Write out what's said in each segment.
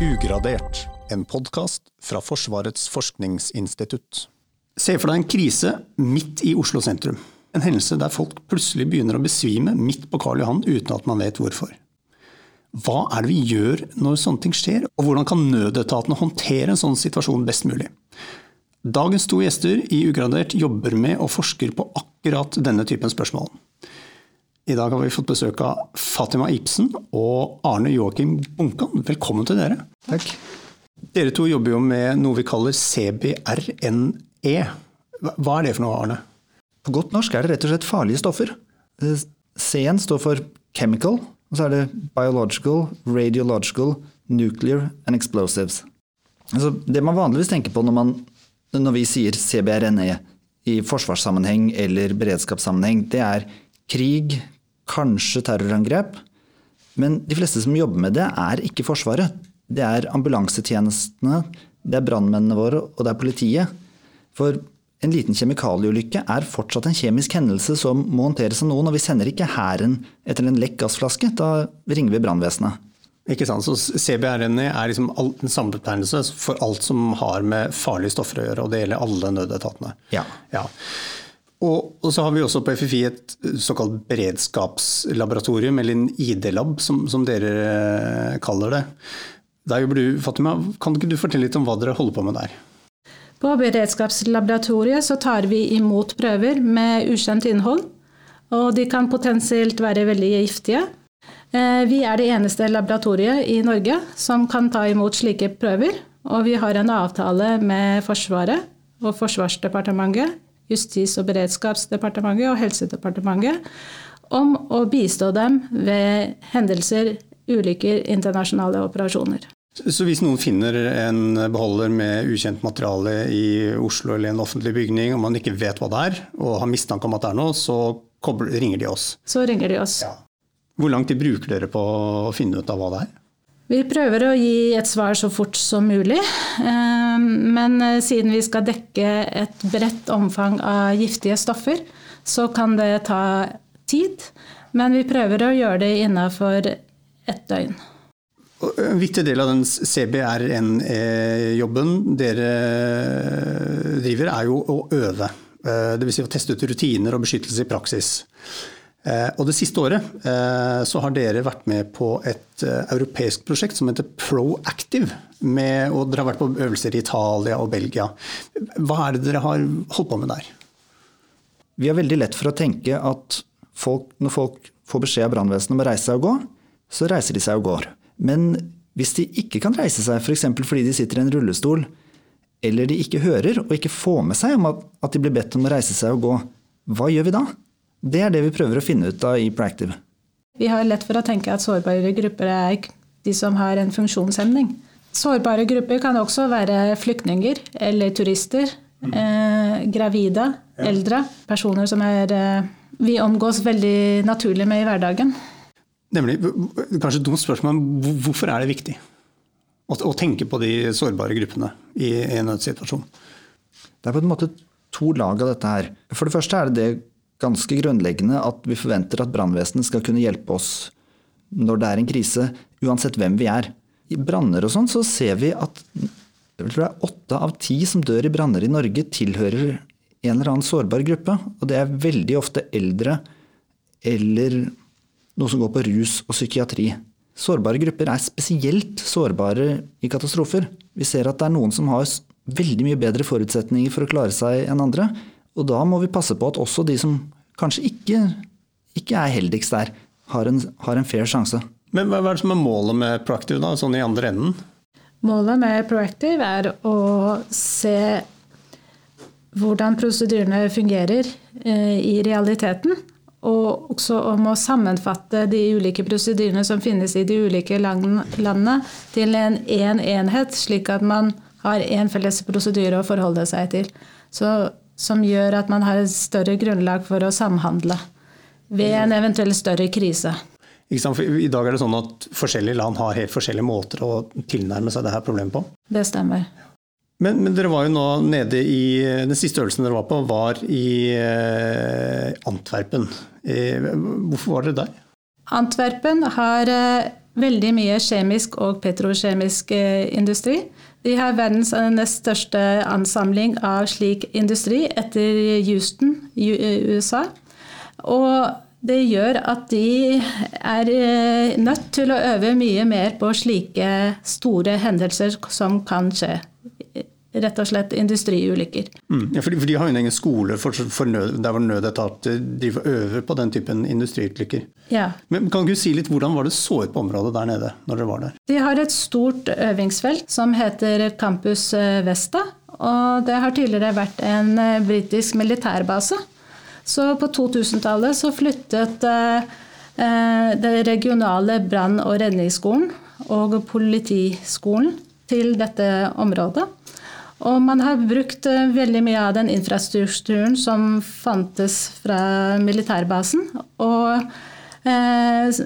Ugradert, en podkast fra Forsvarets forskningsinstitutt. Se for deg en krise midt i Oslo sentrum. En hendelse der folk plutselig begynner å besvime midt på Karl Johan uten at man vet hvorfor. Hva er det vi gjør når sånne ting skjer, og hvordan kan nødetatene håndtere en sånn situasjon best mulig? Dagens to gjester i Ugradert jobber med og forsker på akkurat denne typen spørsmål. I dag har vi fått besøk av Fatima Ibsen og Arne Joakim Bunkan. Velkommen til dere. Takk. Dere to jobber jo med noe vi kaller CBRNE. Hva er det for noe, Arne? På godt norsk er det rett og slett farlige stoffer. C-en står for chemical, og så er det biological, radiological, nuclear and explosives. Altså, det man vanligvis tenker på når, man, når vi sier CBRNE i forsvarssammenheng eller beredskapssammenheng, det er krig, kanskje terrorangrep. Men de fleste som jobber med det, er ikke Forsvaret. Det er ambulansetjenestene, det er brannmennene våre, og det er politiet. For en liten kjemikalieulykke er fortsatt en kjemisk hendelse som må håndteres av noen, og vi sender ikke hæren etter en lekk gassflaske. Da ringer vi brannvesenet. Ikke sant, så CBRNI er liksom en samlebetegnelse for alt som har med farlige stoffer å gjøre, og det gjelder alle nødetatene. Ja. ja. Og, og, så har vi også på FFI et såkalt beredskapslaboratorium, eller en ID-lab, som, som, dere eh, kaller det. Der jobber du, Fatima. Kan ikke du fortelle litt om hva dere holder på med der? På beredskapslaboratoriet så tar vi imot prøver med ukjent innhold. Og de kan potensielt være veldig giftige. Eh, vi er det eneste laboratoriet i Norge som kan ta imot slike prøver. Og vi har en avtale med Forsvaret og Forsvarsdepartementet Justis- og beredskapsdepartementet og Helsedepartementet om å bistå dem ved hendelser, ulykker, internasjonale operasjoner. Så hvis noen finner en beholder med ukjent materiale i Oslo eller en offentlig bygning, og man ikke vet hva det er, og har mistanke om at det er noe, så ringer de oss? Så ringer de oss. Ja. Hvor lang tid bruker dere på å finne ut av hva det er? Vi prøver å gi et svar så fort som mulig. Ehm, men eh, siden vi skal dekke et bredt omfang av giftige stoffer, så kan det ta tid. Men vi prøver å gjøre det innafor ett døgn. En viktig del av den CBRN-jobben dere driver, er jo å øve. Eh, Dvs. Si å teste ut rutiner og beskyttelse i praksis. Eh, og Det siste året eh, så har dere vært med på et eh, europeisk prosjekt som heter Proactive. Med, og dere har vært på øvelser i Italia og Belgia. Hva er det dere har holdt på med der? Vi har veldig lett for å tenke at folk, når folk får beskjed av brannvesenet om å reise seg og gå, så reiser de seg og går. Men hvis de ikke kan reise seg, f.eks. For fordi de sitter i en rullestol, eller de ikke hører og ikke får med seg at de blir bedt om å reise seg og gå, hva gjør vi da? Det er det vi prøver å finne ut av i Proactive. Vi har lett for å tenke at sårbare grupper er de som har en funksjonshemning. Sårbare grupper kan også være flyktninger eller turister. Eh, gravide, eldre. Personer som er, eh, vi omgås veldig naturlig med i hverdagen. Nemlig, kanskje et dumt spørsmål, men hvorfor er det viktig å, å tenke på de sårbare gruppene i en nødsituasjon? Det er på en måte to lag av dette her. For det første er det det ganske grunnleggende at vi forventer at brannvesenet skal kunne hjelpe oss når det er en krise, uansett hvem vi er. I branner og sånn så ser vi at åtte av ti som dør i branner i Norge, tilhører en eller annen sårbar gruppe. Og det er veldig ofte eldre eller noe som går på rus og psykiatri. Sårbare grupper er spesielt sårbare i katastrofer. Vi ser at det er noen som har veldig mye bedre forutsetninger for å klare seg enn andre. Og da må vi passe på at også de som kanskje ikke, ikke er heldigst der, har en, har en, fair sjanse. Men hva er det som er målet med Proactive, da, sånn i andre enden? Målet med Proactive er å se hvordan prosedyrene fungerer eh, i realiteten. Og også om å sammenfatte de ulike prosedyrene som finnes i de ulike landene til en én en enhet, slik at man har én felles prosedyre å forholde seg til. Så som gjør at man har et større grunnlag for å samhandle ved en eventuell større krise. I dag er det sånn at forskjellige land har helt forskjellige måter å tilnærme seg dette problemet på. Det stemmer. Men, men, dere var jo nå nede i Den siste øvelsen dere var på, var i eh, Antwerpen. Eh, hvorfor var dere der? Antwerpen har eh, veldig mye kjemisk og petrokjemisk industri. De har verdens nest største ansamling av slik industri etter Houston i USA. Og det gjør at de er nødt til å øve mye mer på slike store hendelser som kan skje rett og slett industriulykker. Mm, ja, for, de, for, de, har jo en egen skole for, for nød, der hvor nødetater driver øver på den typen industriulykker. Ja. Men kan du si litt, Hvordan var det så ut på området der nede? når dere var der? De har et stort øvingsfelt som heter Campus eh, Vesta. og Det har tidligere vært en eh, britisk militærbase. Så på 2000-tallet så flyttet eh, eh den regionale brann- og redningsskolen og politiskolen til dette området. Og man har brukt eh, veldig mye av den infrastrukturen som fantes fra militærbasen. Og, eh,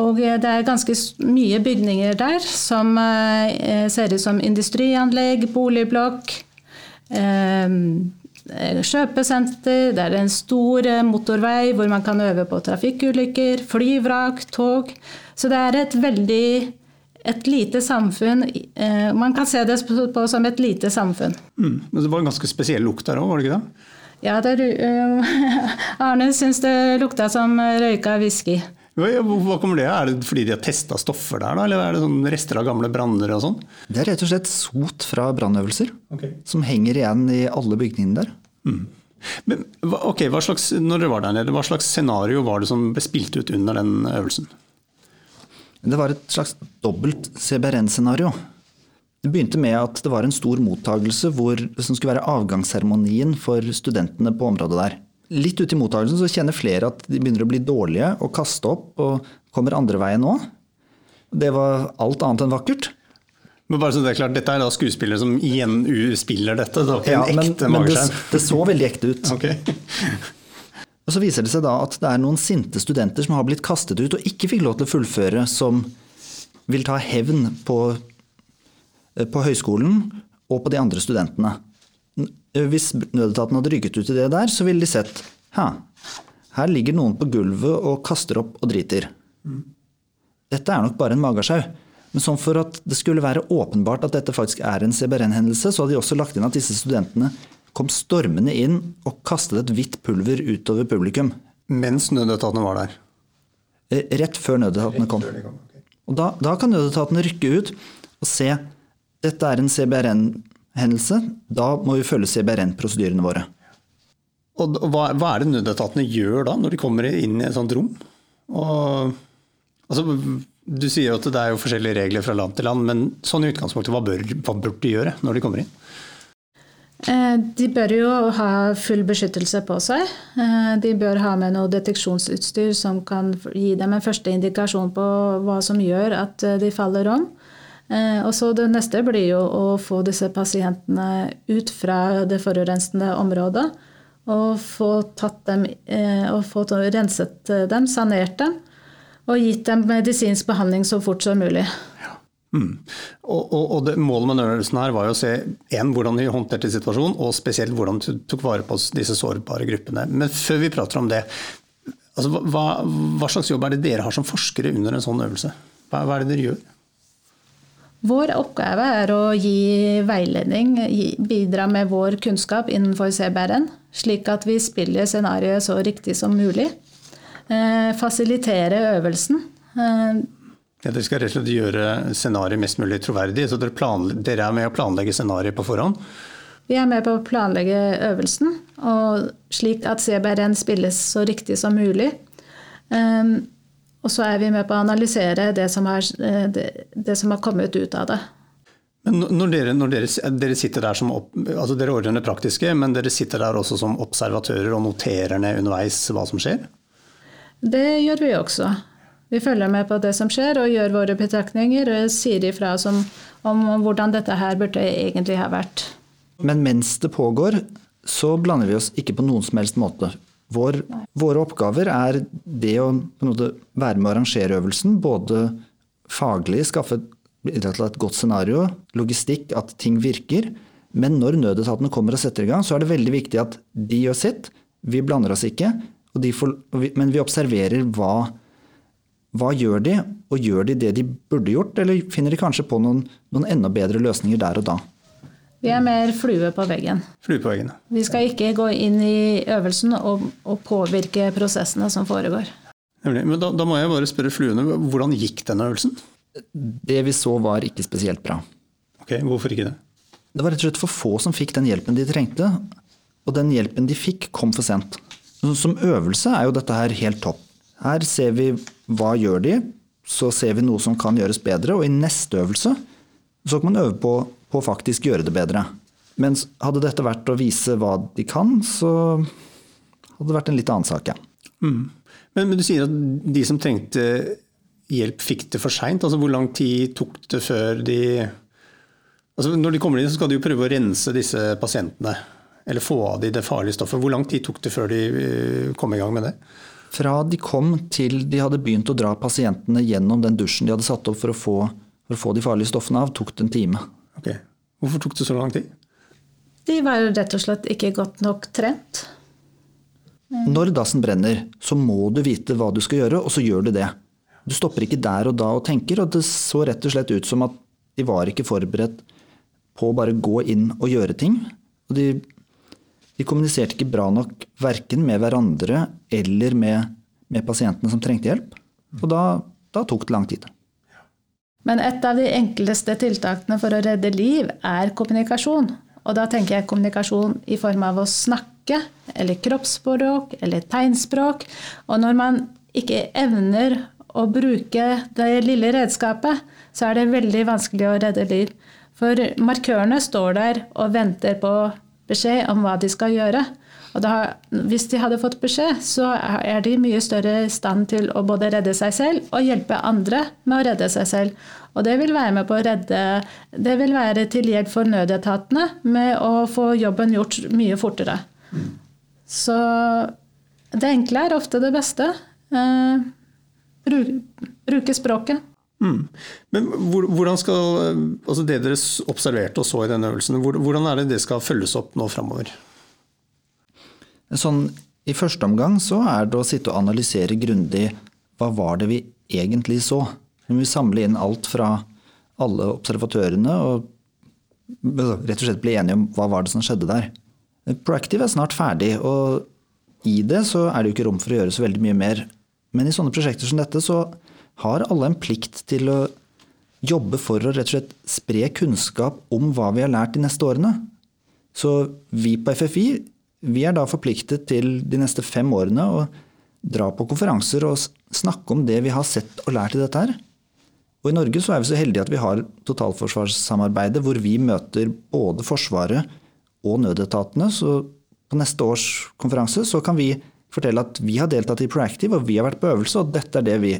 og det er ganske mye bygninger der som eh, ser ut som industrianlegg, boligblokk, kjøpesenter. Det er en stor motorvei hvor man kan øve på trafikkulykker, flyvrak, tog. Så det er et veldig et lite samfunn eh, Man kan se det på som et lite samfunn. Mm, men det var en ganske spesiell lukt der òg, var det ikke det? Ja, det, uh, Arne syns det lukta som røyka whisky. Hva kommer det av? Er det fordi de har testa stoffer der, da? Eller er det sånn rester av gamle branner og sånn? Det er rett og slett sot fra brannøvelser okay. som henger igjen i alle bygningene der. Mm. Men, ok, hva slags, når dere var der nede, hva slags scenario var det som ble spilt ut under den øvelsen? Det var et slags dobbelt CBRN-scenario. Det begynte med at det var en stor mottagelse hvor, som skulle være avgangsseremonien for studentene på området der. Litt ute i mottagelsen så kjenner flere at de begynner å bli dårlige og kaste opp og kommer andre veien nå. Det var alt annet enn vakkert. Men bare så det er klart, Dette er da skuespillere som igjen spiller dette? Det var ikke ja, en ekte men, men det, det, så veldig ekte ut. Okay. Og Så viser det seg da at det er noen sinte studenter som har blitt kastet ut og ikke fikk lov til å fullføre, som vil ta hevn på, eh, på høyskolen og på de andre studentene. Hvis nødetaten hadde rykket ut i det der, så ville de sett Hæ, her ligger noen på gulvet og kaster opp og driter. Dette er nok bare en magesjau. Men sånn for at det skulle være åpenbart at dette faktisk er en CBRN-hendelse, så hadde de også lagt inn at disse studentene kom stormende inn og kastet et hvitt pulver utover publikum. Mens nødetatene var der? Eh, rett før nødetatene kom. Og da, da, kan nødetatene rykke ut og se dette er en CBRN-hendelse. Da må vi følge CBRN-prosedyrene våre. Og hva, hva, er det nødetatene gjør da, når de kommer inn i et sånt rom? Og, altså, du sier jo at det er jo forskjellige regler fra land til land, men sånn i utgangspunktet, hva bør, hva bør de gjøre når de kommer inn? Eh, de bør jo ha full beskyttelse på seg. Eh, de bør ha med noe deteksjonsutstyr som kan gi dem en første indikasjon på hva som gjør at eh, de faller om. Og så Det neste blir jo å få disse pasientene ut fra det forurensende området. Og få, dem, og få renset dem, sanert dem, og gitt dem medisinsk behandling så fort som mulig. Mm. Og, og, og det, Målet med øvelsen her var jo å se en, hvordan de håndterte situasjonen, og spesielt hvordan de tok vare på disse sårbare gruppene. Men før vi prater om det, altså, hva, hva, slags jobb er det dere har som forskere under en sånn øvelse? Hva, hva er det dere gjør? Vår oppgave er å gi veiledning, bidra med vår kunnskap innenfor CBRN, slik at vi spiller scenarioet så riktig som mulig. Eh, fasilitere øvelsen. Eh, ja, dere skal rett og slett gjøre scenarioet mest mulig troverdig. Så dere, dere er med å planlegge scenarioet på forhånd? Vi er med på å planlegge øvelsen, og slik at CBRN spilles så riktig som mulig. Um, og så er vi med på å analysere det som, har, eh, det, det som har kommet ut av det. Men når dere, når dere, dere sitter der som opp, altså Dere ordner det praktiske, men dere sitter der også som observatører og noterer ned underveis hva som skjer? Det gjør vi også. Vi følger med på det som skjer og gjør våre betraktninger og sier ifra om, om hvordan dette her burde egentlig ha vært. Men mens det pågår, så blander vi oss ikke på noen som helst måte. Vår, våre oppgaver er det å være med å arrangere øvelsen, både faglig, skaffe et godt scenario, logistikk, at ting virker. Men når nødetatene kommer og setter i gang, så er det veldig viktig at de gjør sitt. Vi blander oss ikke, får, men vi observerer hva hva gjør de, og gjør de det de burde gjort, eller finner de kanskje på noen, noen enda bedre løsninger der og da? Vi er mer flue på veggen. Flue på veggen. Vi skal ikke gå inn i øvelsen og, og påvirke prosessene som foregår. Nemlig. Men da, da, må jeg bare spørre fluene, hvordan gikk denne øvelsen? Det vi så var ikke spesielt bra. Ok, Hvorfor ikke det? Det var rett og slett for få som fikk den hjelpen de trengte. Og den hjelpen de fikk, kom for sent. Som øvelse er jo dette her helt topp. Her ser vi hva gjør de, så ser vi noe som kan gjøres bedre, og i neste øvelse så kan man øve på, på faktisk gjøre det bedre. Men hadde dette vært å vise hva de kan, så hadde det vært en litt annen sak, ja. Mm. Men, men, du sier at de som trengte hjelp, fikk det for seint. Altså, hvor lang tid tok det før de altså, Når de kommer inn, så skal de jo prøve å rense disse pasientene. Eller få av de det farlige stoffet. Hvor lang tid tok det før de eh, kom i gang med det? Fra de kom til de hadde begynt å dra pasientene gjennom den dusjen de hadde satt opp for å få, for å få de farlige stoffene av, tok det en time. Ok. Hvorfor tok det så lang tid? De var rett og slett ikke godt nok trent. Når dassen brenner, så må du vite hva du skal gjøre, og så gjør du det. Du stopper ikke der og da og tenker, og det så rett og slett ut som at de var ikke forberedt på å bare gå inn og gjøre ting. Og de de kommuniserte ikke bra nok verken med hverandre eller med, med pasientene som trengte hjelp. Og da, da tok det lang tid. Men et av de enkleste tiltakene for å redde liv er kommunikasjon. Og da tenker jeg kommunikasjon i form av å snakke, eller kroppsspråk, eller tegnspråk. Og når man ikke evner å bruke det lille redskapet, så er det veldig vanskelig å redde liv. For markørene står der og venter på beskjed om hva de skal gjøre. Og da, hvis de hadde fått beskjed, så er de mye større i stand til å både redde seg selv og hjelpe andre med å redde seg selv. Og det vil være med på å redde Det vil være til hjelp for nødetatene med å få jobben gjort mye fortere. Så det enkle er ofte det beste. Eh, bruke språket. Mm. Men hvordan skal altså det dere observerte og så i denne øvelsen, hvordan er det det skal følges opp nå framover? Sånn, I første omgang så er det å sitte og analysere grundig hva var det vi egentlig så. Vi samle inn alt fra alle observatørene og rett og slett bli enige om hva var det som skjedde der. Proactive er snart ferdig, og i det så er det jo ikke rom for å gjøre så veldig mye mer. Men i sånne prosjekter som dette så har alle en plikt til å jobbe for å rett og slett spre kunnskap om hva vi har lært de neste årene. Så vi på FFI vi er da forpliktet til de neste fem årene å dra på konferanser og snakke om det vi har sett og lært i dette her. Og I Norge så er vi så heldige at vi har totalforsvarssamarbeidet hvor vi møter både Forsvaret og nødetatene. Så på neste års konferanse så kan vi fortelle at vi har deltatt i Proactive og vi har vært på øvelse, og dette er det vi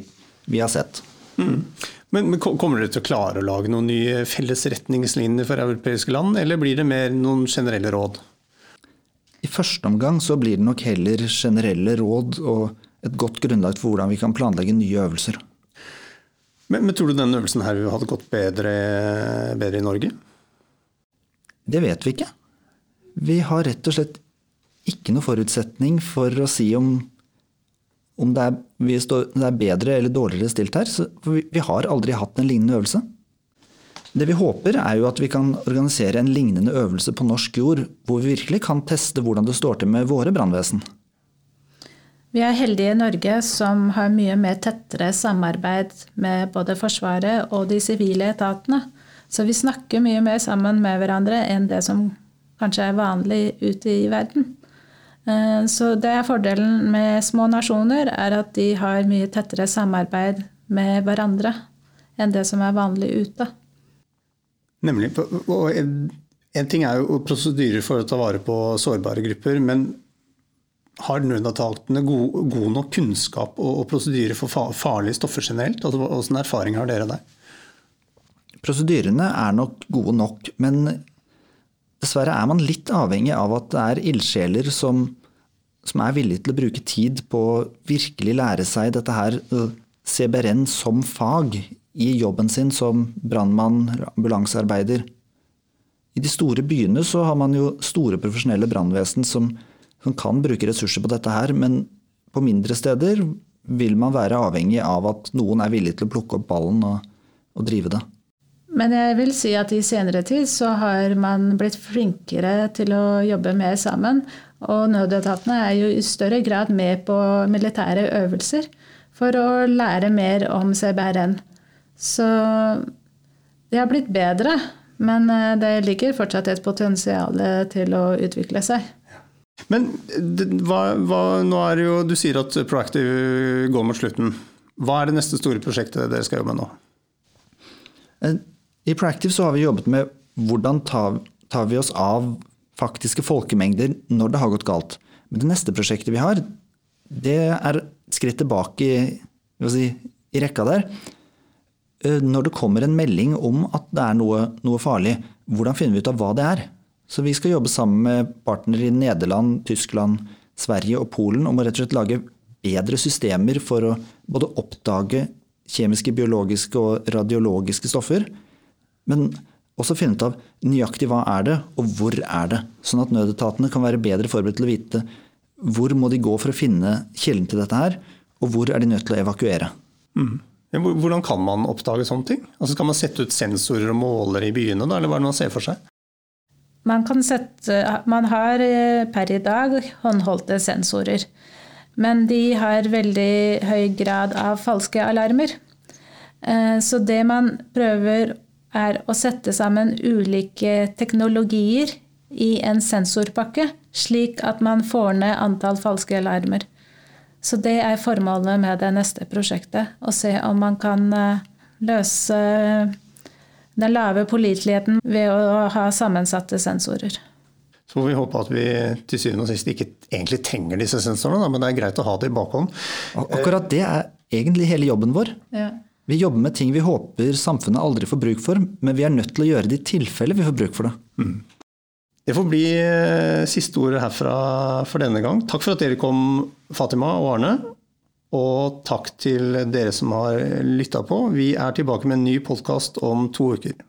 vi har sett. Mm. Men, men, Kommer dere til å klare å lage noen nye felles retningslinjer for europeiske land, eller blir det mer noen generelle råd? I første omgang så blir det nok heller generelle råd og et godt grunnlag for hvordan vi kan planlegge nye øvelser. Men, men tror du denne øvelsen her hadde gått bedre, bedre i Norge? Det vet vi ikke. Vi har rett og slett ikke noe forutsetning for å si om om det er, står, det er, bedre eller dårligere stilt her. for vi, vi har aldri hatt en lignende øvelse. Det vi håper, er jo at vi kan organisere en lignende øvelse på norsk jord, hvor vi virkelig kan teste hvordan det står til med våre brannvesen. Vi er heldige i Norge som har mye mer tettere samarbeid med både Forsvaret og de sivile etatene. Så vi snakker mye mer sammen med hverandre enn det som kanskje er vanlig ute i verden. Eh, så det er fordelen med små nasjoner, er at de har mye tettere samarbeid med hverandre enn det som er vanlig ute. Nemlig. Og en ting er jo prosedyrer for å ta vare på sårbare grupper, men har nødetatene god, god, nok kunnskap og, prosedyrer for farlige stoffer generelt? Altså, Hvilken erfaring har dere der? Prosedyrene er nok gode nok, men Dessverre er man litt avhengig av at det er ildsjeler som, som, er villige til å bruke tid på å virkelig lære seg dette her, CBRN som fag, i jobben sin som brannmann, ambulansearbeider. I de store byene så har man jo store profesjonelle brannvesen som, som, kan bruke ressurser på dette her, men på mindre steder vil man være avhengig av at noen er villig til å plukke opp ballen og, og drive det. Men jeg vil si at i senere tid så har man blitt flinkere til å jobbe mer sammen. Og nødetatene er jo i større grad med på militære øvelser for å lære mer om CBRN. Så det har blitt bedre, men eh, det ligger fortsatt et potensial til å utvikle seg. Men hva, hva, nå er det jo, du sier at Proactive går mot slutten. Hva er det neste store prosjektet dere skal jobbe med nå? I Proactive så har vi jobbet med hvordan tar, tar vi oss av faktiske folkemengder når det har gått galt. Men det neste prosjektet vi har, det er et skritt tilbake i, si, i rekka der. Eh, når det kommer en melding om at det er noe, noe farlig, hvordan finner vi ut av hva det er? Så vi skal jobbe sammen med partnere i Nederland, Tyskland, Sverige og Polen om å rett og slett lage bedre systemer for å både oppdage kjemiske, biologiske og radiologiske stoffer, men også finne ut av nøyaktig hva er det, og hvor er det. Sånn at nødetatene kan være bedre forberedt til å vite hvor må de gå for å finne kilden til dette her, og hvor er de nødt til å evakuere. Mm. Hvordan kan man oppdage sånne ting? Altså Skal man sette ut sensorer og målere i byene, da, eller hva er det man ser for seg? Man, sette, man har eh, per i dag håndholdte sensorer. Men de har veldig høy grad av falske alarmer. Eh, så det man prøver, er å sette sammen ulike teknologier i en sensorpakke, slik at man får ned antall falske alarmer. Så det er formålet med det neste prosjektet. Å se om man kan eh, løse den lave påliteligheten ved å ha sammensatte sensorer. Så får vi håpe at vi til syvende og sist ikke egentlig trenger disse sensorene, men det er greit å ha det i bakhånd. Akkurat det er egentlig hele jobben vår. Ja. Vi jobber med ting vi håper samfunnet aldri får bruk for, men vi er nødt til å gjøre det i tilfelle vi får bruk for det. Mm. Det får bli eh, siste ordet herfra for denne gang. Takk for at dere kom, Fatima og Arne. Og takk til dere som har lytta på. Vi er tilbake med en ny podkast om to uker.